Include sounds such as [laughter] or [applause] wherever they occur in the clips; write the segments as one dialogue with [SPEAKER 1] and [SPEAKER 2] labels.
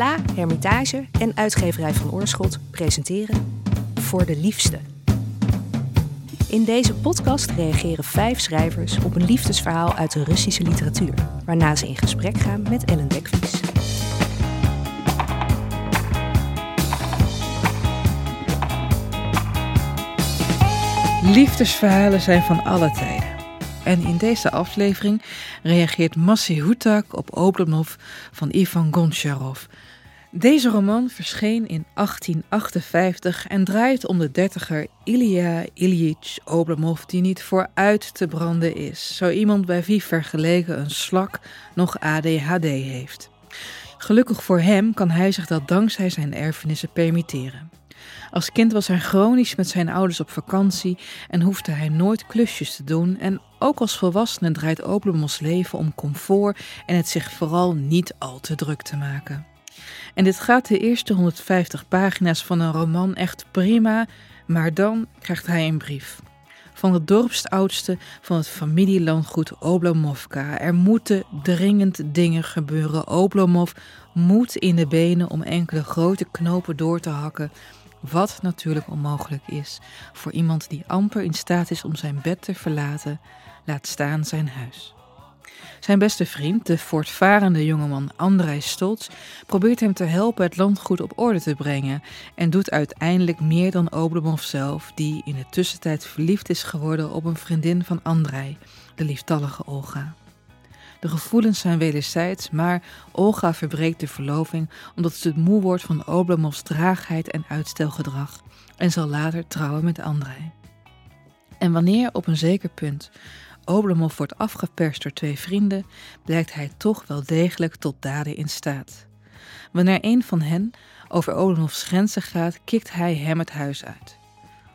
[SPEAKER 1] Sla, Hermitage en uitgeverij van Oorschot presenteren Voor de Liefste. In deze podcast reageren vijf schrijvers op een liefdesverhaal uit de Russische literatuur, waarna ze in gesprek gaan met Ellen Dekvies.
[SPEAKER 2] Liefdesverhalen zijn van alle tijden. En in deze aflevering reageert Massi Hutak op Oblomov van Ivan Goncharov. Deze roman verscheen in 1858 en draait om de dertiger Ilya Ilyich Oblomov die niet vooruit te branden is. Zo iemand bij wie vergeleken een slak nog ADHD heeft. Gelukkig voor hem kan hij zich dat dankzij zijn erfenissen permitteren. Als kind was hij chronisch met zijn ouders op vakantie en hoefde hij nooit klusjes te doen. En ook als volwassene draait Oblomovs leven om comfort en het zich vooral niet al te druk te maken. En dit gaat de eerste 150 pagina's van een roman echt prima, maar dan krijgt hij een brief. Van de dorpsoudste van het familielandgoed Oblomovka. Er moeten dringend dingen gebeuren. Oblomov moet in de benen om enkele grote knopen door te hakken wat natuurlijk onmogelijk is voor iemand die amper in staat is om zijn bed te verlaten, laat staan zijn huis. Zijn beste vriend, de voortvarende jongeman Andrei Stolz, probeert hem te helpen het landgoed op orde te brengen en doet uiteindelijk meer dan Oblomov zelf, die in de tussentijd verliefd is geworden op een vriendin van Andrei, de lieftallige Olga. De gevoelens zijn wederzijds, maar Olga verbreekt de verloving omdat ze het moe wordt van Oblomovs traagheid en uitstelgedrag en zal later trouwen met Andrei. En wanneer op een zeker punt Oblomov wordt afgeperst door twee vrienden, blijkt hij toch wel degelijk tot daden in staat. Wanneer een van hen over Oblomovs grenzen gaat, kikt hij hem het huis uit.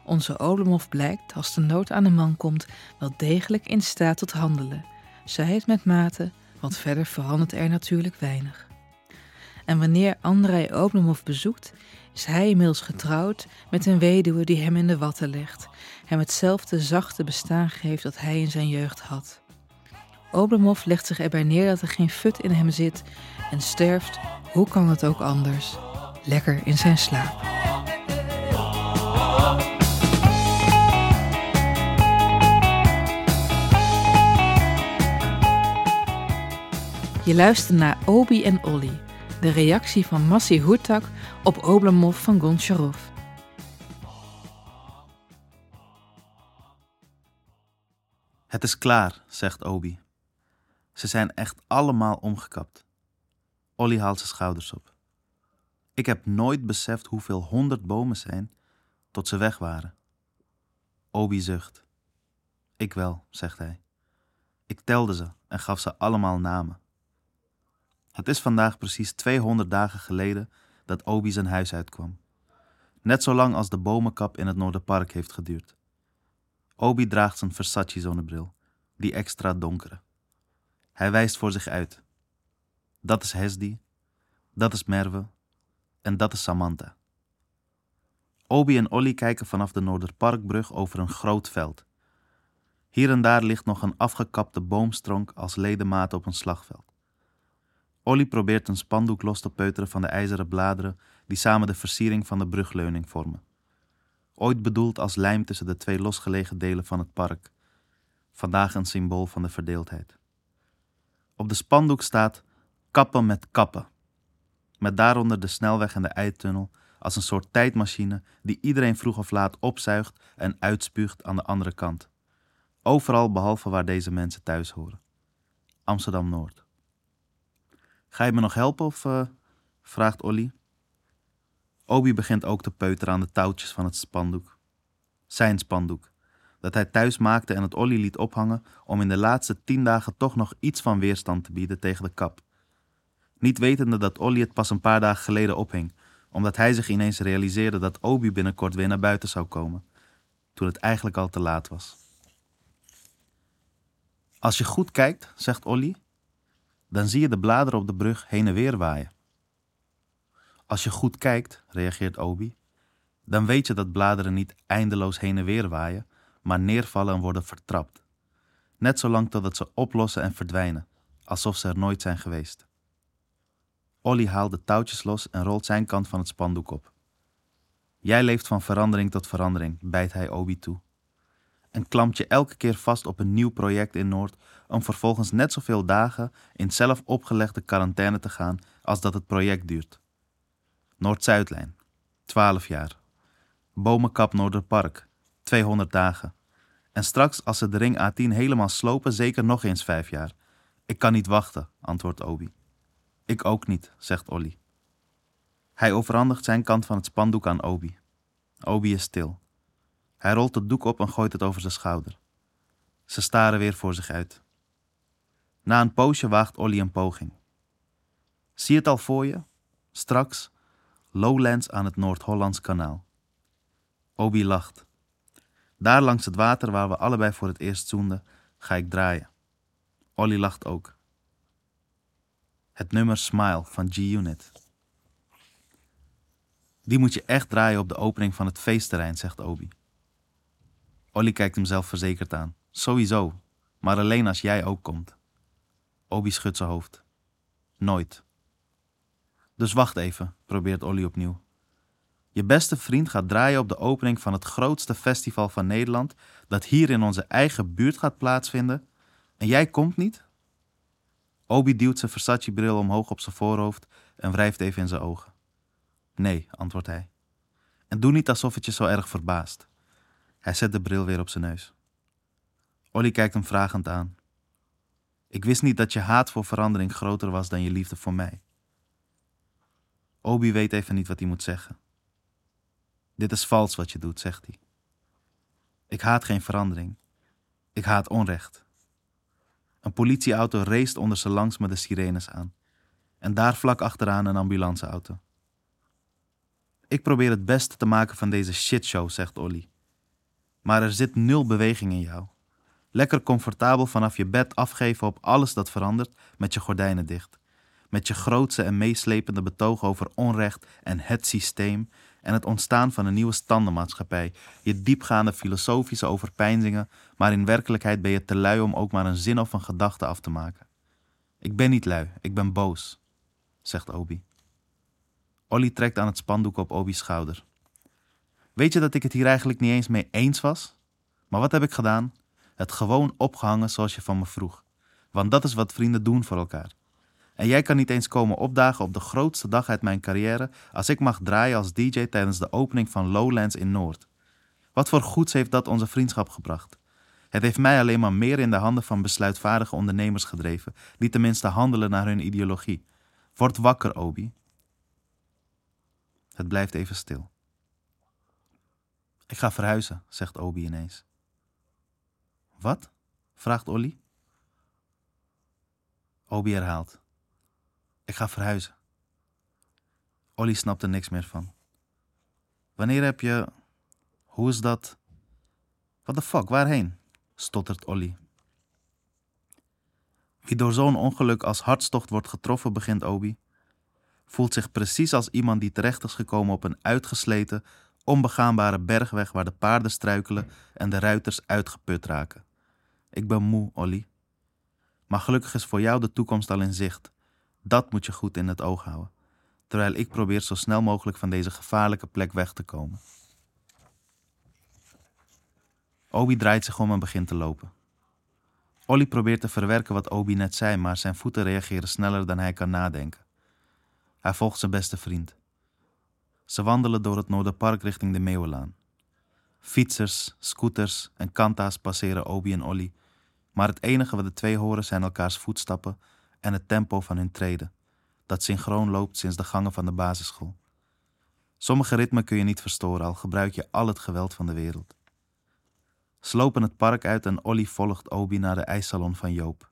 [SPEAKER 2] Onze Oblomov blijkt, als de nood aan de man komt, wel degelijk in staat tot handelen zij het met mate, want verder verandert er natuurlijk weinig. En wanneer Andrei Oblomov bezoekt, is hij inmiddels getrouwd met een weduwe die hem in de watten legt, hem hetzelfde zachte bestaan geeft dat hij in zijn jeugd had. Oblomov legt zich erbij neer dat er geen fut in hem zit en sterft, hoe kan het ook anders, lekker in zijn slaap. Je luistert naar Obi en Olly, de reactie van Massi Hurtak op Oblomov van Goncharov.
[SPEAKER 3] Het is klaar, zegt Obi. Ze zijn echt allemaal omgekapt. Olly haalt zijn schouders op. Ik heb nooit beseft hoeveel honderd bomen zijn tot ze weg waren. Obi zucht. Ik wel, zegt hij. Ik telde ze en gaf ze allemaal namen. Het is vandaag precies 200 dagen geleden dat Obi zijn huis uitkwam. Net zo lang als de bomenkap in het Noorderpark heeft geduurd. Obi draagt zijn Versace-zonnebril, die extra donkere. Hij wijst voor zich uit. Dat is Hesdi, dat is Merve en dat is Samantha. Obi en Olly kijken vanaf de Noorderparkbrug over een groot veld. Hier en daar ligt nog een afgekapte boomstronk als ledemaat op een slagveld. Olly probeert een spandoek los te peuteren van de ijzeren bladeren die samen de versiering van de brugleuning vormen. Ooit bedoeld als lijm tussen de twee losgelegen delen van het park. Vandaag een symbool van de verdeeldheid. Op de spandoek staat kappen met kappen. Met daaronder de snelweg en de eitunnel als een soort tijdmachine die iedereen vroeg of laat opzuigt en uitspuugt aan de andere kant. Overal behalve waar deze mensen thuis horen. Amsterdam Noord. Ga je me nog helpen of uh, vraagt Olly. Obi begint ook te peuteren aan de touwtjes van het spandoek. Zijn spandoek, dat hij thuis maakte en het Olly liet ophangen om in de laatste tien dagen toch nog iets van weerstand te bieden tegen de kap. Niet wetende dat Olly het pas een paar dagen geleden ophing, omdat hij zich ineens realiseerde dat Obi binnenkort weer naar buiten zou komen, toen het eigenlijk al te laat was. Als je goed kijkt, zegt Olly, dan zie je de bladeren op de brug heen en weer waaien. Als je goed kijkt, reageert Obi, dan weet je dat bladeren niet eindeloos heen en weer waaien, maar neervallen en worden vertrapt. Net zolang totdat ze oplossen en verdwijnen, alsof ze er nooit zijn geweest. Olly haalt de touwtjes los en rolt zijn kant van het spandoek op. Jij leeft van verandering tot verandering, bijt hij Obi toe. En klampt je elke keer vast op een nieuw project in Noord om vervolgens net zoveel dagen in zelf opgelegde quarantaine te gaan als dat het project duurt. Noord-Zuidlijn, 12 jaar. Bomenkap Noorderpark, 200 dagen. En straks, als ze de ring A10 helemaal slopen, zeker nog eens vijf jaar. Ik kan niet wachten, antwoordt Obi. Ik ook niet, zegt Olly. Hij overhandigt zijn kant van het spandoek aan Obi. Obi is stil. Hij rolt het doek op en gooit het over zijn schouder. Ze staren weer voor zich uit. Na een poosje waagt Olly een poging. Zie het al voor je? Straks Lowlands aan het Noord-Hollands kanaal. Obi lacht. Daar langs het water waar we allebei voor het eerst zoenden, ga ik draaien. Olly lacht ook. Het nummer Smile van G-Unit. Die moet je echt draaien op de opening van het feestterrein, zegt Obi. Olly kijkt hem zelfverzekerd aan. Sowieso, maar alleen als jij ook komt. Obi schudt zijn hoofd. Nooit. Dus wacht even, probeert Olly opnieuw. Je beste vriend gaat draaien op de opening van het grootste festival van Nederland, dat hier in onze eigen buurt gaat plaatsvinden, en jij komt niet? Obi duwt zijn Versace-bril omhoog op zijn voorhoofd en wrijft even in zijn ogen. Nee, antwoordt hij. En doe niet alsof het je zo erg verbaast. Hij zet de bril weer op zijn neus. Olly kijkt hem vragend aan. Ik wist niet dat je haat voor verandering groter was dan je liefde voor mij. Obi weet even niet wat hij moet zeggen. Dit is vals wat je doet, zegt hij. Ik haat geen verandering. Ik haat onrecht. Een politieauto race onder ze langs met de sirenes aan. En daar vlak achteraan een ambulanceauto. Ik probeer het beste te maken van deze shitshow, zegt Olly. Maar er zit nul beweging in jou. Lekker comfortabel vanaf je bed afgeven op alles dat verandert met je gordijnen dicht. Met je grootse en meeslepende betoog over onrecht en het systeem en het ontstaan van een nieuwe standenmaatschappij. Je diepgaande filosofische overpeinzingen, maar in werkelijkheid ben je te lui om ook maar een zin of een gedachte af te maken. Ik ben niet lui, ik ben boos, zegt Obi. Olly trekt aan het spandoek op Obi's schouder. Weet je dat ik het hier eigenlijk niet eens mee eens was? Maar wat heb ik gedaan? Het gewoon opgehangen zoals je van me vroeg. Want dat is wat vrienden doen voor elkaar. En jij kan niet eens komen opdagen op de grootste dag uit mijn carrière als ik mag draaien als DJ tijdens de opening van Lowlands in Noord. Wat voor goeds heeft dat onze vriendschap gebracht? Het heeft mij alleen maar meer in de handen van besluitvaardige ondernemers gedreven, die tenminste handelen naar hun ideologie. Word wakker, Obi. Het blijft even stil. Ik ga verhuizen, zegt Obi ineens. Wat? vraagt Olly. Obi herhaalt. Ik ga verhuizen. Olly snapt er niks meer van. Wanneer heb je. Hoe is dat? What the fuck, waarheen? stottert Olly. Wie door zo'n ongeluk als hartstocht wordt getroffen, begint Obi, voelt zich precies als iemand die terecht is gekomen op een uitgesleten, onbegaanbare bergweg waar de paarden struikelen en de ruiters uitgeput raken. Ik ben moe, Olly. Maar gelukkig is voor jou de toekomst al in zicht. Dat moet je goed in het oog houden, terwijl ik probeer zo snel mogelijk van deze gevaarlijke plek weg te komen. Obi draait zich om en begint te lopen. Olly probeert te verwerken wat Obi net zei, maar zijn voeten reageren sneller dan hij kan nadenken. Hij volgt zijn beste vriend. Ze wandelen door het Noorderpark richting de Meeuwenlaan. Fietsers, scooters en kanta's passeren Obi en Olly, maar het enige wat de twee horen zijn elkaars voetstappen en het tempo van hun treden, dat synchroon loopt sinds de gangen van de basisschool. Sommige ritmen kun je niet verstoren, al gebruik je al het geweld van de wereld. Ze lopen het park uit en Olly volgt Obi naar de ijssalon van Joop.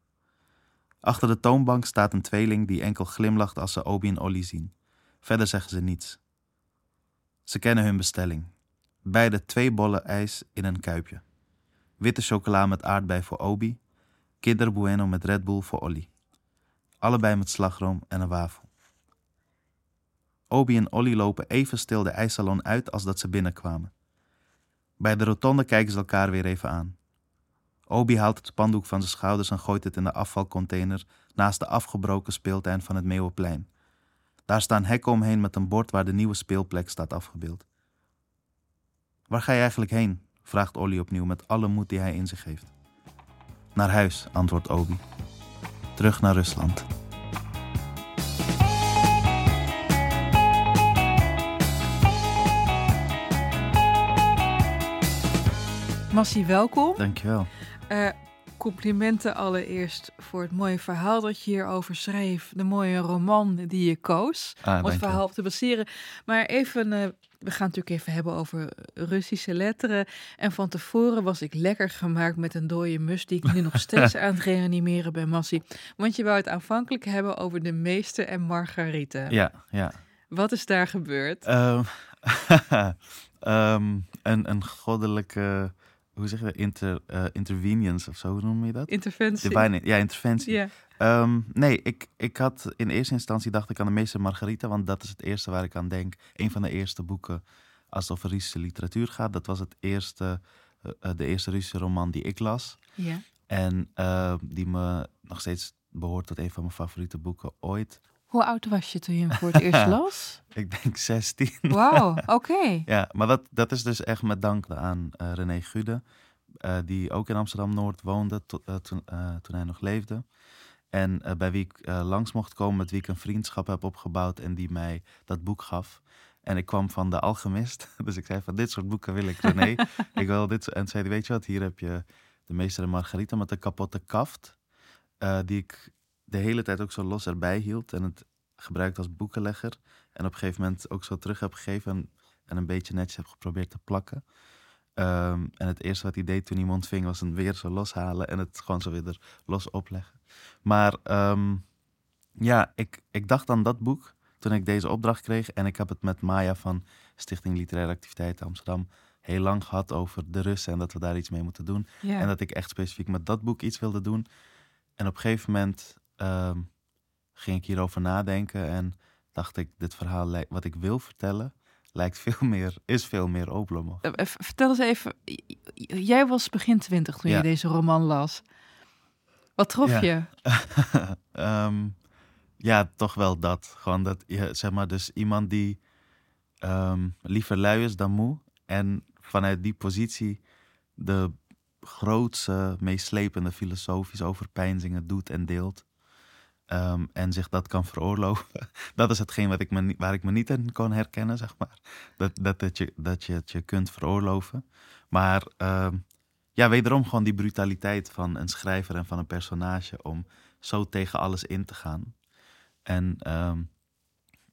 [SPEAKER 3] Achter de toonbank staat een tweeling die enkel glimlacht als ze Obi en Olly zien. Verder zeggen ze niets. Ze kennen hun bestelling. Beide twee bollen ijs in een kuipje. Witte chocola met aardbei voor Obi, Kinder Bueno met Red Bull voor Olly. Allebei met slagroom en een wafel. Obi en Olly lopen even stil de ijssalon uit als dat ze binnenkwamen. Bij de rotonde kijken ze elkaar weer even aan. Obi haalt het spandoek van zijn schouders en gooit het in de afvalcontainer naast de afgebroken speeltuin van het Meeuwenplein. Daar staan hekken omheen met een bord waar de nieuwe speelplek staat afgebeeld. Waar ga je eigenlijk heen? Vraagt Olly opnieuw met alle moed die hij in zich heeft. Naar huis, antwoordt Obi. Terug naar Rusland.
[SPEAKER 2] Massie, welkom.
[SPEAKER 3] Dankjewel.
[SPEAKER 2] Uh, complimenten allereerst voor het mooie verhaal dat je hierover schreef. De mooie roman die je koos
[SPEAKER 3] Ah,
[SPEAKER 2] om het verhaal op te baseren. Maar even, uh, we gaan natuurlijk even hebben over Russische letteren. En van tevoren was ik lekker gemaakt met een dode mus die ik nu nog [laughs] steeds aan het reanimeren ben, Massie. Want je wou het aanvankelijk hebben over de meester en Margarita.
[SPEAKER 3] Ja, ja.
[SPEAKER 2] Wat is daar gebeurd?
[SPEAKER 3] Uh, um, [laughs] een, een goddelijke hoe zeg je dat? Inter, uh, intervenience of zo, hoe noem je dat?
[SPEAKER 2] Interventie.
[SPEAKER 3] Divine, ja, interventie.
[SPEAKER 2] Ja.
[SPEAKER 3] Um, nee, ik, ik had in eerste instantie dacht ik aan de meester Margarita, want dat is het eerste waar ik aan denk. Een van de eerste boeken als het over Russische literatuur gaat. Dat was het eerste, uh, de eerste Russische roman die ik las.
[SPEAKER 2] Ja.
[SPEAKER 3] En uh, die me nog steeds behoort tot een van mijn favoriete boeken ooit.
[SPEAKER 2] Hoe oud was je toen je hem voor het eerst [laughs] las?
[SPEAKER 3] ik denk 16.
[SPEAKER 2] Wauw, [laughs] oké. Okay.
[SPEAKER 3] Ja, maar dat, dat is dus echt met dank aan uh, René Gude, die ook in Amsterdam-Noord woonde to, toen, toen hij nog leefde. En bij wie ik langs mocht komen, met wie ik een vriendschap heb opgebouwd en die mij dat boek gaf. En ik kwam van de Alchemist, [laughs] dus ik zei van dit soort boeken wil ik, René. [laughs] ik wil dit. En zei weet je wat, hier heb je de meester en Margarita met de kapotte kaft, die ik de hele tijd ook zo los erbij hield en het gebruikt als boekenlegger. En op een gegeven moment ook zo terug heb gegeven en, en een beetje netjes heb geprobeerd te plakken. Um, en het eerste wat hij deed toen hij hem ontving was hem weer zo loshalen en het gewoon zo weer er los opleggen. Maar um, ja, ik, ik dacht aan dat boek toen ik deze opdracht kreeg. En ik heb het met Maya van Stichting Literaire Activiteiten Amsterdam heel lang gehad over de Russen en dat we daar iets mee moeten doen. En dat ik echt specifiek met dat boek iets wilde doen. En op een gegeven moment um, ging ik hierover nadenken en dacht ik, dit verhaal wat ik wil vertellen, lijkt veel [laughs] meer, is veel meer Oblomov.
[SPEAKER 2] Uh, vertel eens even, jij was begin twintig toen
[SPEAKER 3] Ja.
[SPEAKER 2] je deze roman las. Wat trof
[SPEAKER 3] Ja.
[SPEAKER 2] je? [laughs]
[SPEAKER 3] Ehm, ja, toch wel dat. Gewoon dat, je, zeg maar, dus iemand die ehm, liever lui is dan moe. En vanuit die positie de grootste, meeslepende filosofische overpeinzingen doet en deelt. Ehm, en zich dat kan veroorloven. [laughs] Dat is hetgeen wat ik waar ik me niet in kon herkennen, zeg maar. Dat, dat, je, dat je het je kunt veroorloven. Maar ehm, ja, wederom gewoon die brutaliteit van een schrijver en van een personage om zo tegen alles in te gaan. En ehm,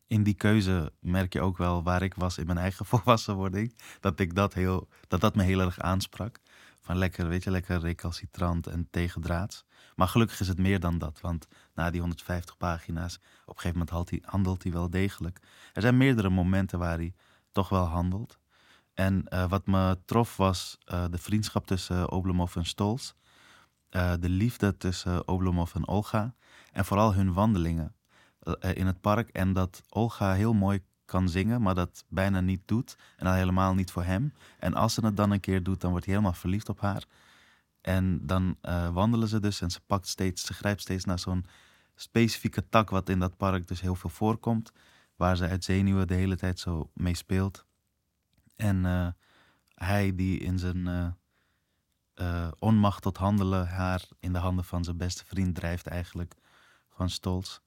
[SPEAKER 3] in die keuze merk je ook wel waar ik was in mijn eigen [laughs] volwassenwording. Dat ik dat heel, dat dat me heel erg aansprak. Van lekker, weet je, lekker recalcitrant en tegendraads. Maar gelukkig is het meer dan dat. Want na die 150 pagina's, op een gegeven moment handelt hij wel degelijk. Er zijn meerdere momenten waar hij toch wel handelt. En eh, wat me trof was eh, de vriendschap tussen Oblomov en Stolz. Eh, de liefde tussen Oblomov en Olga. En vooral hun wandelingen eh, in het park. En dat Olga heel mooi kan zingen, maar dat bijna niet doet. En al helemaal niet voor hem. En als ze het dan een keer doet, dan wordt hij helemaal verliefd op haar. En dan eh, wandelen ze dus en ze pakt steeds, ze grijpt steeds naar zo'n specifieke tak, wat in dat park dus heel veel voorkomt. Waar ze uit zenuwen de hele tijd zo mee speelt. En eh, hij die in zijn eh, onmacht tot handelen haar in de handen van zijn beste vriend drijft eigenlijk. Van Stolz.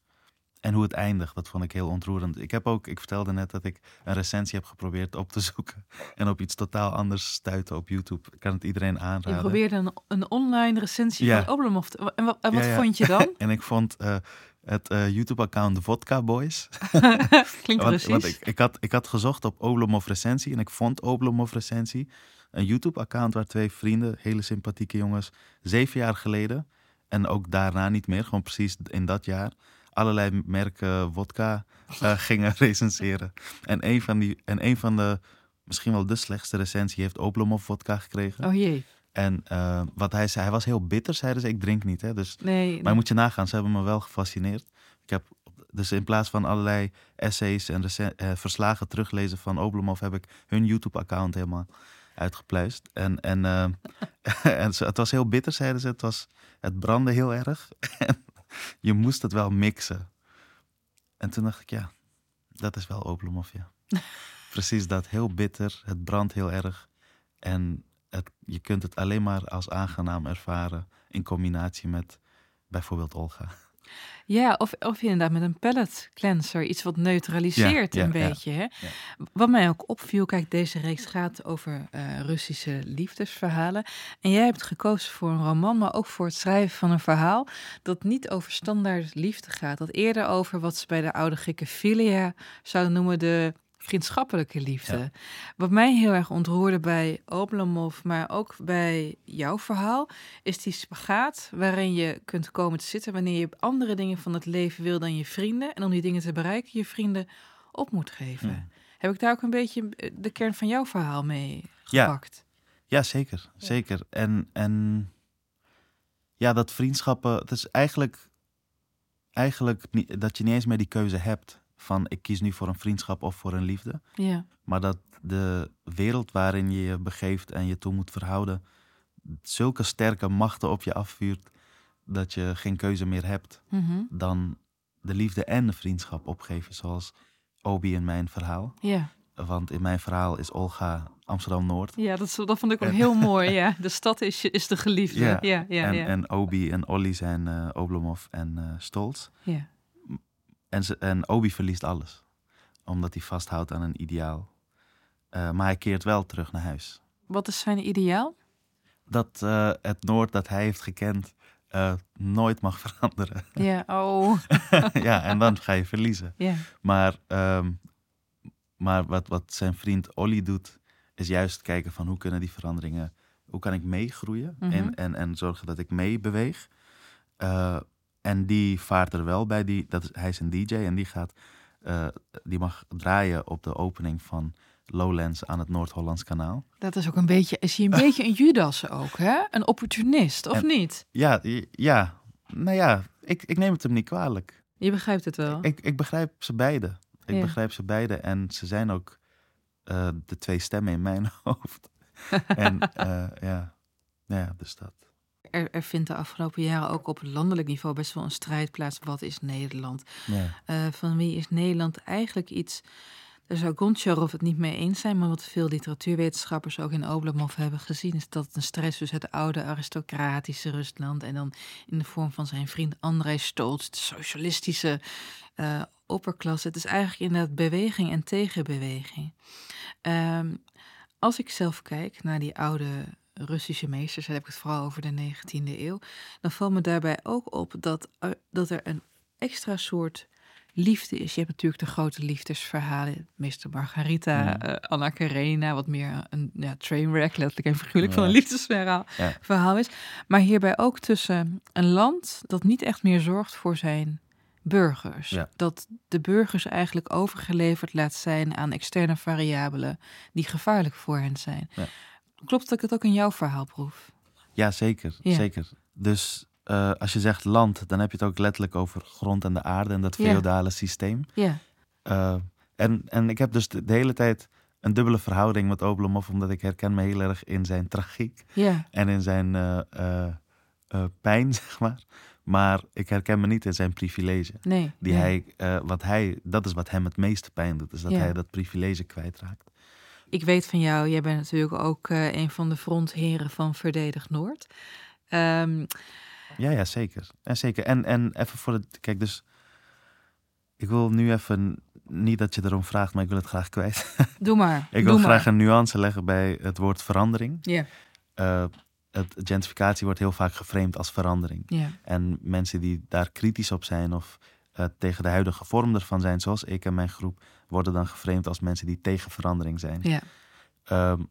[SPEAKER 3] En hoe het eindigt, dat vond ik heel ontroerend. Ik heb ook, ik vertelde net dat ik een recensie heb geprobeerd op te [laughs] zoeken. En op iets totaal anders stuiten op YouTube. Ik kan het iedereen
[SPEAKER 2] Je
[SPEAKER 3] aanraden.
[SPEAKER 2] probeerde een, een online recensie
[SPEAKER 3] Ja.
[SPEAKER 2] van Oblomov. te- En wat, en wat
[SPEAKER 3] Ja, ja.
[SPEAKER 2] vond je dan? [laughs]
[SPEAKER 3] En ik vond eh, het eh, YouTube-account Vodka Boys. [laughs]
[SPEAKER 2] Klinkt
[SPEAKER 3] Want,
[SPEAKER 2] Russisch.
[SPEAKER 3] want ik, ik, had, ik had gezocht op Oblomov recensie en ik vond Oblomov recensie. Een YouTube-account waar twee vrienden, hele sympathieke jongens, zeven jaar geleden en ook daarna niet meer, gewoon precies in dat jaar, allerlei merken vodka eh, [laughs] gingen recenseren. En een, van die, en een van de, misschien wel de slechtste recensie, heeft Oblomov vodka gekregen.
[SPEAKER 2] Oh jee.
[SPEAKER 3] En eh, wat hij zei, hij was heel bitter, zeiden ze. Ik drink niet, hè. Dus
[SPEAKER 2] Nee,
[SPEAKER 3] maar moet je nagaan, ze hebben me wel gefascineerd. Ik heb dus in plaats van allerlei essays en eh, verslagen teruglezen van Oblomov, heb ik hun YouTube-account helemaal uitgepluist. En, en, [laughs] en ze- het was heel bitter, zeiden ze. Het, was, het brandde heel erg. [laughs] en je moest het wel mixen. En toen dacht ik, ja, Dat is wel Oblomov, ja. [laughs] Precies dat, heel bitter, het brandt heel erg. En het, je kunt het alleen maar als aangenaam ervaren in combinatie met bijvoorbeeld Olga.
[SPEAKER 2] Ja, of, of inderdaad met een pallet cleanser, iets wat neutraliseert
[SPEAKER 3] Ja, ja,
[SPEAKER 2] een
[SPEAKER 3] ja.
[SPEAKER 2] beetje. Hè? Wat mij ook opviel, kijk, deze reeks gaat over eh, Russische liefdesverhalen. En jij hebt gekozen voor een roman, maar ook voor het schrijven van een verhaal dat niet over standaard liefde gaat. Dat eerder over wat ze bij de oude Grieken philia zouden noemen de vriendschappelijke liefde.
[SPEAKER 3] Ja.
[SPEAKER 2] Wat mij heel erg ontroerde bij Oblomov, maar ook bij jouw verhaal, is die spagaat waarin je kunt komen te zitten wanneer je andere dingen van het leven wil dan je vrienden. En om die dingen te bereiken, je vrienden op moet geven. Heb ik daar ook een beetje eh, de kern van jouw verhaal mee
[SPEAKER 3] Ja.
[SPEAKER 2] gepakt?
[SPEAKER 3] Ja, zeker. Zeker. En, en ja, dat vriendschappen, het is eigenlijk, eigenlijk niet, dat je niet eens meer die keuze hebt van ik kies nu voor een vriendschap of voor een liefde.
[SPEAKER 2] Ja.
[SPEAKER 3] Maar dat de wereld waarin je je begeeft en je toe moet verhouden, zulke sterke machten op je afvuurt, dat je geen keuze meer hebt
[SPEAKER 2] Mhm.
[SPEAKER 3] dan de liefde en de vriendschap opgeven, zoals Obi in mijn verhaal.
[SPEAKER 2] Ja.
[SPEAKER 3] Want in mijn verhaal is Olga Amsterdam-Noord.
[SPEAKER 2] Ja, dat, dat vond ik ook heel mooi. Ja. [laughs] De stad is, is de geliefde. Ja,
[SPEAKER 3] Ja,
[SPEAKER 2] ja,
[SPEAKER 3] en,
[SPEAKER 2] ja.
[SPEAKER 3] en Obi en Olly zijn eh, Oblomov en eh Stolz.
[SPEAKER 2] ja.
[SPEAKER 3] En, ze, en Obi verliest alles, omdat hij vasthoudt aan een ideaal. Eh, maar hij keert wel terug naar huis.
[SPEAKER 2] Wat is zijn ideaal?
[SPEAKER 3] Dat eh, het Noord dat hij heeft gekend eh, nooit mag [laughs] veranderen.
[SPEAKER 2] Ja, oh. [laughs]
[SPEAKER 3] ja, en dan ga je verliezen.
[SPEAKER 2] Ja.
[SPEAKER 3] Maar, ehm, maar wat, wat zijn vriend Olly doet, is juist kijken van hoe kunnen die veranderingen, hoe kan ik meegroeien
[SPEAKER 2] Mhm.
[SPEAKER 3] en, en, en zorgen dat ik meebeweeg. En die vaart er wel bij, die, dat is, hij is een DJ en die, gaat, eh, die mag draaien op de opening van Lowlands aan het Noord-Hollands kanaal.
[SPEAKER 2] Dat is ook een beetje, is hij een [laughs] beetje een Judas ook, hè? Een opportunist, of
[SPEAKER 3] En-
[SPEAKER 2] niet?
[SPEAKER 3] Ja, ja. nou ja, ik, ik neem het hem niet kwalijk.
[SPEAKER 2] Je begrijpt het wel.
[SPEAKER 3] Ik, ik begrijp ze beide. Ik
[SPEAKER 2] Ja.
[SPEAKER 3] begrijp ze beide. En ze zijn ook eh, de twee stemmen in mijn [laughs] hoofd. en [laughs] eh, ja. Ja, dus dat.
[SPEAKER 2] Er, er vindt de afgelopen jaren ook op landelijk niveau best wel een strijd plaats. Wat is Nederland?
[SPEAKER 3] Ja.
[SPEAKER 2] Eh, van wie is Nederland eigenlijk iets... Daar zou Goncharov het niet mee eens zijn, maar wat veel literatuurwetenschappers ook in Oblomov hebben gezien, is dat het een strijd is tussen het oude aristocratische Rusland en dan in de vorm van zijn vriend Andrei Stolz, de socialistische eh, opperklasse. Het is eigenlijk inderdaad beweging en tegenbeweging. Ehm, als ik zelf kijk naar die oude Russische meesters, dan heb ik het vooral over de 19e eeuw, dan valt me daarbij ook op dat, er- dat er een extra soort liefde is. Je hebt natuurlijk de grote liefdesverhalen, meester Margarita,
[SPEAKER 3] Ja.
[SPEAKER 2] eh, Anna Karenina, wat meer een ja, trainwreck, letterlijk en figuurlijk, van een liefdesverhaal
[SPEAKER 3] Ja.
[SPEAKER 2] verhaal is. Maar hierbij ook tussen een land dat niet echt meer zorgt voor zijn burgers. Dat de burgers eigenlijk overgeleverd laat zijn aan externe variabelen die gevaarlijk voor hen zijn. Klopt dat ik het ook in jouw verhaal proef?
[SPEAKER 3] Ja, zeker.
[SPEAKER 2] Ja.
[SPEAKER 3] zeker. Dus eh, als je zegt land, dan heb je het ook letterlijk over grond en de aarde en dat
[SPEAKER 2] Ja.
[SPEAKER 3] feodale systeem.
[SPEAKER 2] Ja,
[SPEAKER 3] Eh, en, en ik heb dus de, de hele tijd een dubbele verhouding met Oblomov, omdat ik herken me heel erg in zijn tragiek
[SPEAKER 2] ja,
[SPEAKER 3] en in zijn eh, pijn, [laughs] zeg maar. Maar ik herken me niet in zijn privilege.
[SPEAKER 2] nee.
[SPEAKER 3] Die
[SPEAKER 2] nee.
[SPEAKER 3] hij, wat hij, dat is wat hem het meeste pijn doet, is dat hij dat privilege kwijtraakt.
[SPEAKER 2] Ik weet van jou, jij bent natuurlijk ook eh, een van de frontheren van Verdedig Noord. Ehm,
[SPEAKER 3] Ja, ja, zeker. En zeker. En, en even voor het. Kijk, dus. Ik wil nu even. Niet dat je erom vraagt, maar ik wil het graag kwijt. [laughs]
[SPEAKER 2] doe maar.
[SPEAKER 3] ik wil graag
[SPEAKER 2] maar.
[SPEAKER 3] een nuance leggen bij het woord verandering.
[SPEAKER 2] Ja,
[SPEAKER 3] Eh, het gentrificatie wordt heel vaak geframed als verandering.
[SPEAKER 2] ja,
[SPEAKER 3] En mensen die daar kritisch op zijn of eh, tegen de huidige vorm ervan zijn, zoals ik en mijn groep, worden dan geframed als mensen die tegen verandering zijn.
[SPEAKER 2] ja.
[SPEAKER 3] Ehm,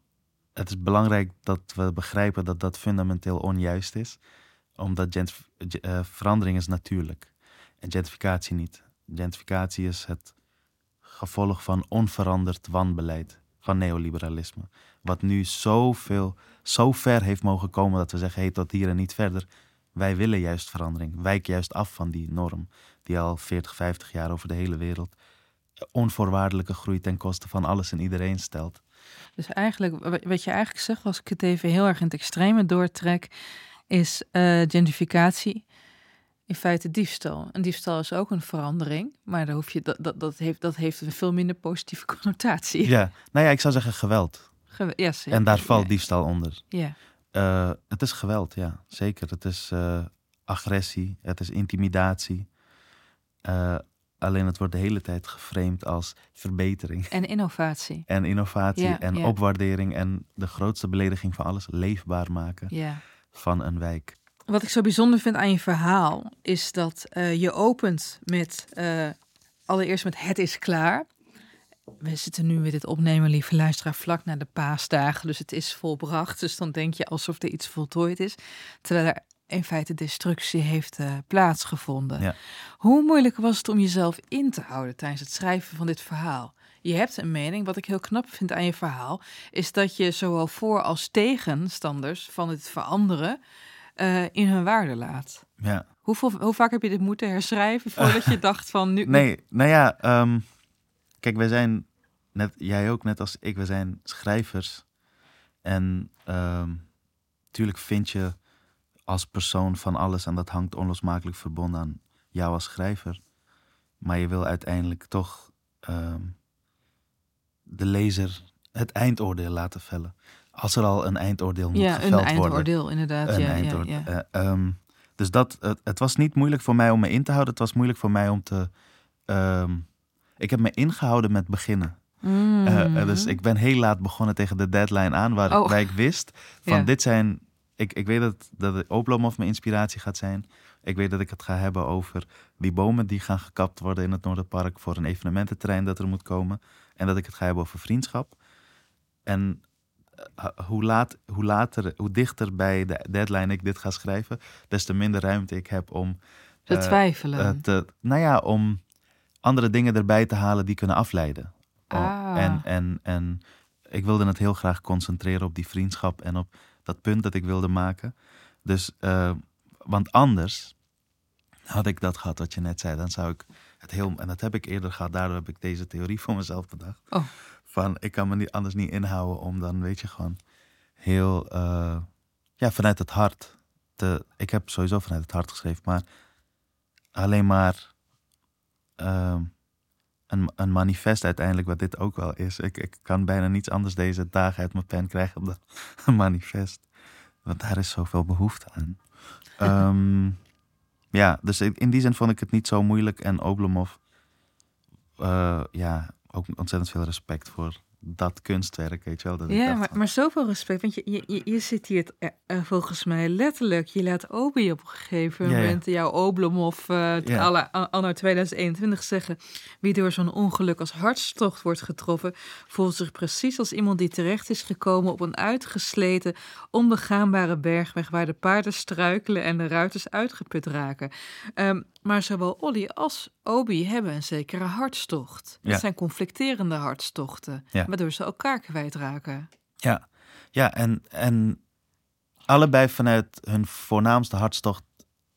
[SPEAKER 3] het is belangrijk dat we begrijpen dat dat fundamenteel onjuist is, omdat eh, verandering is natuurlijk en gentrificatie niet. Gentrificatie is het gevolg van onveranderd wanbeleid van neoliberalisme, wat nu zoveel, zo ver heeft mogen komen dat we zeggen, hey, tot hier en niet verder. Wij willen juist verandering, wijk juist af van die norm die al 40, 50 jaar over de hele wereld eh, onvoorwaardelijke groei ten koste van alles en iedereen stelt.
[SPEAKER 2] Dus eigenlijk, wa- wat je eigenlijk zegt, als ik het even heel erg in het extreme doortrek, is eh, gentrificatie in feite diefstal. En diefstal is ook een verandering, maar daar hoef je, dat, dat, dat, heeft, dat heeft een veel minder positieve [laughs] connotatie.
[SPEAKER 3] Ja, nou ja, ik zou zeggen geweld.
[SPEAKER 2] Ja.
[SPEAKER 3] En daar valt
[SPEAKER 2] ja.
[SPEAKER 3] diefstal onder.
[SPEAKER 2] Ja,
[SPEAKER 3] Eh, het is geweld, ja, zeker. Het is agressie, het is intimidatie. Eh, alleen het wordt de hele tijd geframed als verbetering
[SPEAKER 2] en innovatie. [laughs]
[SPEAKER 3] en innovatie
[SPEAKER 2] Ja,
[SPEAKER 3] en
[SPEAKER 2] ja.
[SPEAKER 3] opwaardering en de grootste belediging van alles, leefbaar maken
[SPEAKER 2] Ja.
[SPEAKER 3] van een wijk.
[SPEAKER 2] Wat ik zo bijzonder vind aan je verhaal is dat eh, je opent met eh, allereerst met het is klaar. We zitten nu met dit opnemen, lieve luisteraar, vlak na de paasdagen. Dus het is volbracht. Dus dan denk je alsof er iets voltooid is. Terwijl er in feite destructie heeft eh, plaatsgevonden.
[SPEAKER 3] Ja.
[SPEAKER 2] Hoe moeilijk was het om jezelf in te houden tijdens het schrijven van dit verhaal? Je hebt een mening. Wat ik heel knap vind aan je verhaal, is dat je zowel voor als tegenstanders van het veranderen eh, in hun waarde laat.
[SPEAKER 3] Ja.
[SPEAKER 2] Hoeveel, hoe vaak heb je dit moeten herschrijven voordat je [laughs] dacht van nu...
[SPEAKER 3] Nee, nou ja, ehm, kijk, wij zijn, net, jij ook net als ik, we zijn schrijvers. En natuurlijk vind je als persoon van alles en dat hangt onlosmakelijk verbonden aan jou als schrijver. Maar je wil uiteindelijk toch ehm, de lezer het eindoordeel laten vellen. Als er al een eindoordeel moet
[SPEAKER 2] ja, een
[SPEAKER 3] geveld worden.
[SPEAKER 2] eindoordeel inderdaad.
[SPEAKER 3] Een
[SPEAKER 2] ja, ja,
[SPEAKER 3] eindoordeel.
[SPEAKER 2] ja.
[SPEAKER 3] Eh, ehm, dus dat, het, het was niet moeilijk voor mij om me in te houden. Het was moeilijk voor mij om te. ehm, ik heb me ingehouden met beginnen. Eh, eh, dus ik ben heel laat begonnen tegen de deadline aan, waar,
[SPEAKER 2] Oh.
[SPEAKER 3] waar ik wist van
[SPEAKER 2] Ja.
[SPEAKER 3] dit zijn. Ik, ik weet dat, dat de Oblomov mijn inspiratie gaat zijn. Ik weet dat ik het ga hebben over die bomen die gaan gekapt worden in het Noorderpark voor een evenemententerrein dat er moet komen. En dat ik het ga hebben over vriendschap. En eh, hoe, laat, hoe, later, hoe dichter bij de deadline ik dit ga schrijven, des te minder ruimte ik heb om
[SPEAKER 2] Te
[SPEAKER 3] eh,
[SPEAKER 2] twijfelen.
[SPEAKER 3] eh, te, nou ja, om andere dingen erbij te halen die kunnen afleiden. Oh,
[SPEAKER 2] Ah.
[SPEAKER 3] En, en, en ik wilde het heel graag concentreren op die vriendschap en op dat punt dat ik wilde maken. Dus, eh, want anders had ik dat gehad wat je net zei. Dan zou ik het heel, en dat heb ik eerder gehad, daardoor heb ik deze theorie voor mezelf bedacht.
[SPEAKER 2] Oh.
[SPEAKER 3] Van, ik kan me niet, anders niet inhouden om dan, weet je, gewoon heel, eh, ja, vanuit het hart. Te, ik heb sowieso vanuit het hart geschreven, maar alleen maar ehm, een, een manifest uiteindelijk, wat dit ook wel is. Ik, ik kan bijna niets anders deze dagen uit mijn pen krijgen dan [laughs] een manifest. Want daar is zoveel behoefte aan. [laughs] Ehm, ja, dus in in die zin vond ik het niet zo moeilijk. En Oblomov, eh, ja, ook ontzettend veel respect voor dat kunstwerk, weet je wel. Dat
[SPEAKER 2] Ja,
[SPEAKER 3] dacht
[SPEAKER 2] maar, maar zoveel respect. Want je, je, je- je zit hier eh, eh, volgens mij letterlijk. Je laat Obi op een gegeven
[SPEAKER 3] Ja, ja.
[SPEAKER 2] moment jouw Oblomov uh,
[SPEAKER 3] Ja.
[SPEAKER 2] à la- anno 2021 zeggen. Wie door zo'n ongeluk als hartstocht wordt getroffen, voelt zich precies als iemand die terecht is gekomen op een uitgesleten, onbegaanbare bergweg waar de paarden struikelen en de ruiters uitgeput raken. Ehm, maar zowel Olly als Obi hebben een zekere hartstocht. Het
[SPEAKER 3] Ja.
[SPEAKER 2] zijn conflicterende hartstochten,
[SPEAKER 3] Ja.
[SPEAKER 2] waardoor ze elkaar kwijtraken.
[SPEAKER 3] Ja, ja en, en allebei vanuit hun voornaamste hartstocht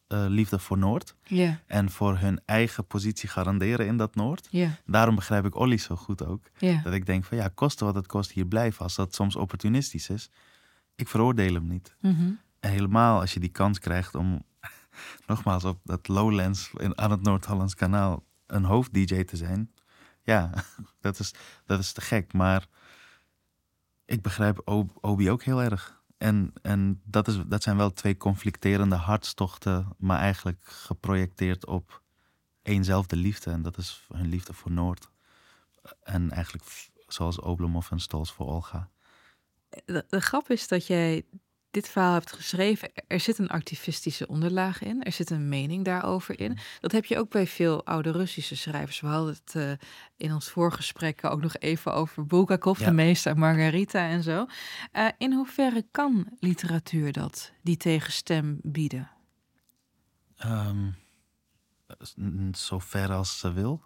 [SPEAKER 3] eh, liefde voor Noord.
[SPEAKER 2] Ja,
[SPEAKER 3] En voor hun eigen positie garanderen in dat Noord.
[SPEAKER 2] ja,
[SPEAKER 3] Daarom begrijp ik Olly zo goed ook.
[SPEAKER 2] ja.
[SPEAKER 3] Dat ik denk van ja, koste wat het kost hier blijven. Als dat soms opportunistisch is. Ik veroordeel hem niet.
[SPEAKER 2] Mhm.
[SPEAKER 3] En helemaal als je die kans krijgt om nogmaals op dat Lowlands in, aan het Noord-Hollands kanaal een hoofd-DJ te zijn. Ja, [laughs] dat is, dat is te gek. Maar ik begrijp Obi ook heel erg. En, en dat, is, dat zijn wel twee conflicterende hartstochten, maar eigenlijk geprojecteerd op éénzelfde liefde. En dat is hun liefde voor Noord. En eigenlijk zoals Oblomov en Stolz voor Olga.
[SPEAKER 2] De grap is dat jij dit verhaal hebt geschreven. Er zit een activistische onderlaag in. Er zit een mening daarover in. Dat heb je ook bij veel oude Russische schrijvers. We hadden het eh, in ons voorgesprek ook nog even over Bulgakov,
[SPEAKER 3] Ja.
[SPEAKER 2] de meester, Margarita en zo. Eh, in hoeverre kan literatuur dat, die tegenstem bieden?
[SPEAKER 3] N- zover als ze wil.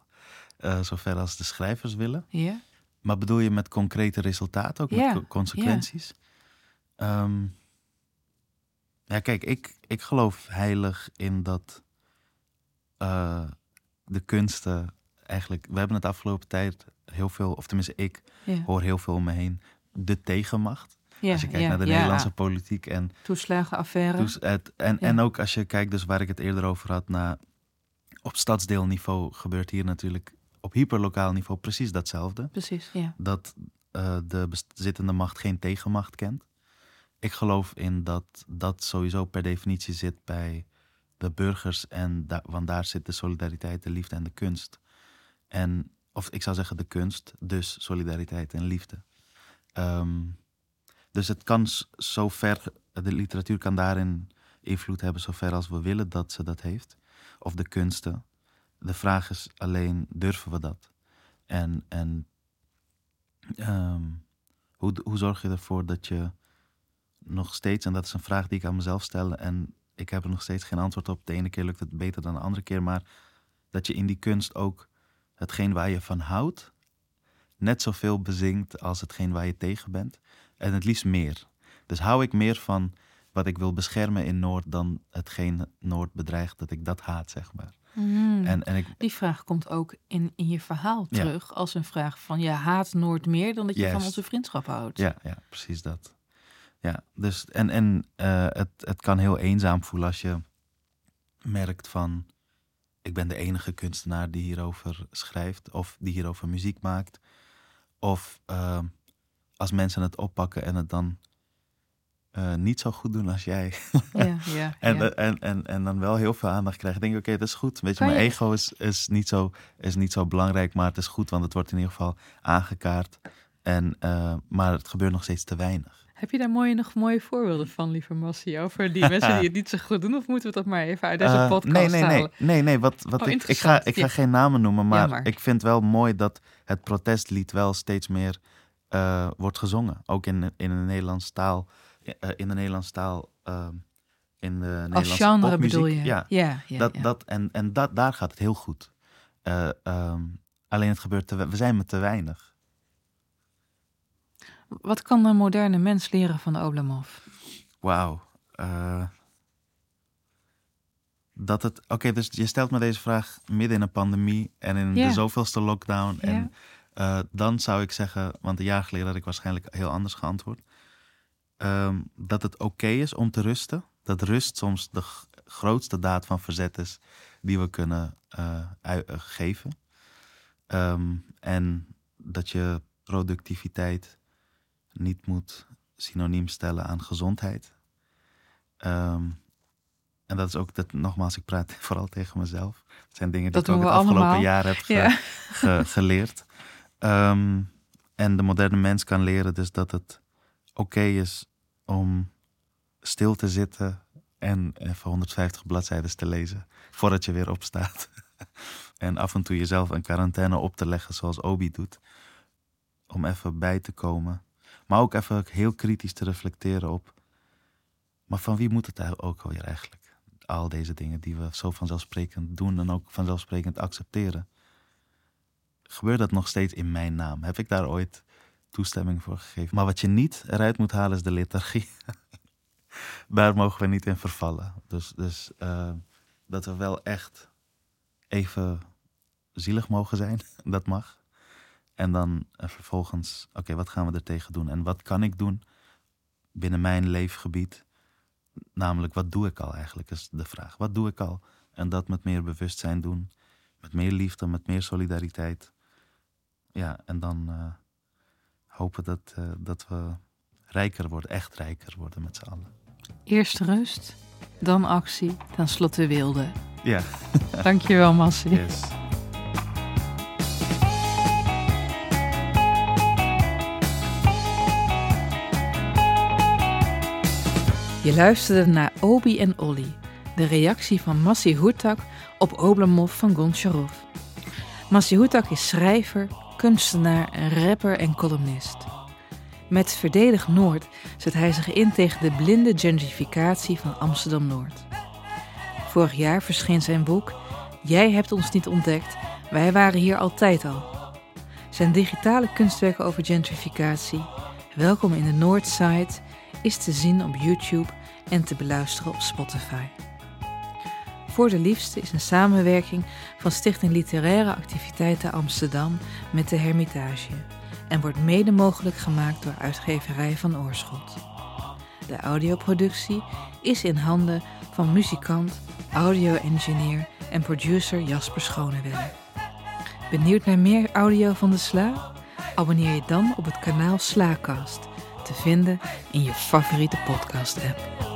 [SPEAKER 3] Eh, zover als de schrijvers willen.
[SPEAKER 2] Ja?
[SPEAKER 3] Maar bedoel je met concrete resultaten, ook met co- consequenties? Ehm, ja, kijk, ik, ik geloof heilig in dat eh, de kunsten eigenlijk... We hebben het afgelopen tijd heel veel, of tenminste ik,
[SPEAKER 2] Ja.
[SPEAKER 3] hoor heel veel om me heen, de tegenmacht.
[SPEAKER 2] ja,
[SPEAKER 3] als je kijkt
[SPEAKER 2] ja,
[SPEAKER 3] naar de. Nederlandse politiek en
[SPEAKER 2] Toeslagenaffaire.
[SPEAKER 3] Het, en, en ook als je kijkt, dus waar ik het eerder over had, naar, op stadsdeelniveau gebeurt hier natuurlijk op hyperlokaal niveau precies datzelfde.
[SPEAKER 2] Precies, ja.
[SPEAKER 3] Dat eh, de bezittende macht geen tegenmacht kent. Ik geloof in dat dat sowieso per definitie zit bij de burgers. En da want daar zit de solidariteit, de liefde en de kunst. En, of ik zou zeggen de kunst, dus solidariteit en liefde. Ehm, dus het kan zo ver, de literatuur kan daarin invloed hebben zover als we willen dat ze dat heeft. Of de kunsten. De vraag is alleen, durven we dat? En, en ehm, hoe, hoe zorg je ervoor dat je nog steeds, en dat is een vraag die ik aan mezelf stel, en ik heb er nog steeds geen antwoord op. De ene keer lukt het beter dan de andere keer, maar dat je in die kunst ook hetgeen waar je van houdt, net zoveel bezingt als hetgeen waar je tegen bent. En het liefst meer. Dus hou ik meer van wat ik wil beschermen in Noord dan hetgeen Noord bedreigt, dat ik dat haat, zeg maar.
[SPEAKER 2] Mm.
[SPEAKER 3] En, en ik,
[SPEAKER 2] Die vraag komt ook in, in je verhaal
[SPEAKER 3] Ja.
[SPEAKER 2] terug als een vraag van je haat Noord meer dan dat je van onze vriendschap houdt.
[SPEAKER 3] Ja, ja, precies dat. Ja, dus en, en eh, het, het kan heel eenzaam voelen als je merkt van ik ben de enige kunstenaar die hierover schrijft of die hierover muziek maakt. Of eh, als mensen het oppakken en het dan eh, niet zo goed doen als jij.
[SPEAKER 2] ja, [laughs] ja,
[SPEAKER 3] En,
[SPEAKER 2] ja.
[SPEAKER 3] en, en, en dan wel heel veel aandacht krijgen. Denk ik, oké, dat is goed. Weet je, mijn ego is, is, niet zo, is niet zo belangrijk, maar het is goed, want het wordt in ieder geval aangekaart. En, eh, maar het gebeurt nog steeds te weinig.
[SPEAKER 2] Heb je daar mooie, nog mooie voorbeelden van, lieve Massie, over die mensen die het niet zo goed doen? Of moeten we dat maar even uit deze
[SPEAKER 3] Eh,
[SPEAKER 2] podcast
[SPEAKER 3] nee, nee, nee,
[SPEAKER 2] halen?
[SPEAKER 3] nee, nee. Wat, wat
[SPEAKER 2] Oh,
[SPEAKER 3] ik, ik, ga, ik ga geen namen noemen, maar,
[SPEAKER 2] maar.
[SPEAKER 3] ik vind wel mooi dat het protestlied wel steeds meer eh, wordt gezongen. Ook in, in de Nederlandse taal. eh, in de Nederlandse taal. ehm, in de
[SPEAKER 2] Als
[SPEAKER 3] Nederlandse
[SPEAKER 2] genre
[SPEAKER 3] popmuziek.
[SPEAKER 2] bedoel je?
[SPEAKER 3] Ja,
[SPEAKER 2] ja, ja,
[SPEAKER 3] dat. Dat, en en dat, daar gaat het heel goed. Eh, ehm, alleen het gebeurt te, we zijn met te weinig.
[SPEAKER 2] Wat kan een moderne mens leren van Oblomov?
[SPEAKER 3] Wauw. eh, dat het. Oké, dus je stelt me deze vraag midden in een pandemie en in de zoveelste lockdown. En eh, dan zou ik zeggen, want een jaar geleden had ik waarschijnlijk heel anders geantwoord. ehm, dat het oké is om te rusten. Dat rust soms de grootste daad van verzet is die we kunnen eh, geven. Ehm, en dat je productiviteit niet moet synoniem stellen aan gezondheid. Ehm, en dat is ook, dat, nogmaals, ik praat [laughs] vooral tegen mezelf. Het zijn dingen die
[SPEAKER 2] Dat
[SPEAKER 3] ik ook het afgelopen
[SPEAKER 2] allemaal.
[SPEAKER 3] jaar heb ge-
[SPEAKER 2] Ja. [laughs]
[SPEAKER 3] ge- geleerd. Ehm, en de moderne mens kan leren dus dat het oké is om stil te zitten en even 150 bladzijden te lezen voordat je weer opstaat. [laughs] en af en toe jezelf een quarantaine op te leggen zoals Obi doet. Om even bij te komen. Maar ook even heel kritisch te reflecteren op. Maar van wie moet het ook alweer eigenlijk? Al deze dingen die we zo vanzelfsprekend doen en ook vanzelfsprekend accepteren. Gebeurt dat nog steeds in mijn naam? Heb ik daar ooit toestemming voor gegeven? Maar wat je niet eruit moet halen is de lethargie. [laughs] daar mogen we niet in vervallen. Dus, dus eh, dat we wel echt even zielig mogen zijn, [laughs] dat mag. En dan eh, vervolgens, oké, wat gaan we er tegen doen? En wat kan ik doen binnen mijn leefgebied? Namelijk, wat doe ik al eigenlijk, is de vraag. Wat doe ik al? En dat met meer bewustzijn doen, met meer liefde, met meer solidariteit. Ja, en dan eh, hopen dat, eh, dat we rijker worden, echt rijker worden met z'n allen.
[SPEAKER 2] Eerst rust, dan actie, ten slotte wilde.
[SPEAKER 3] Ja,
[SPEAKER 2] Dankjewel, Massie.
[SPEAKER 3] yes.
[SPEAKER 2] Je luisterde naar Obi en Olly, de reactie van Massi Houtak op Oblomov van Goncharov. Massi Houtak is schrijver, kunstenaar, rapper en columnist. Met Verdedig Noord zet hij zich in tegen de blinde gentrificatie van Amsterdam-Noord. Vorig jaar verscheen zijn boek Jij hebt ons niet ontdekt, wij waren hier altijd al. Zijn digitale kunstwerken over gentrificatie, Welkom in de Noordside, is te zien op YouTube en te beluisteren op Spotify. Voor de Liefste is een samenwerking van Stichting Literaire Activiteiten Amsterdam met de Hermitage en wordt mede mogelijk gemaakt door uitgeverij van Oorschot. De audioproductie is in handen van muzikant, audio-engineer en producer Jasper Schonewelle. Benieuwd naar meer audio van de Sla? Abonneer je dan op het kanaal Slaakast, te vinden in je favoriete podcast-app.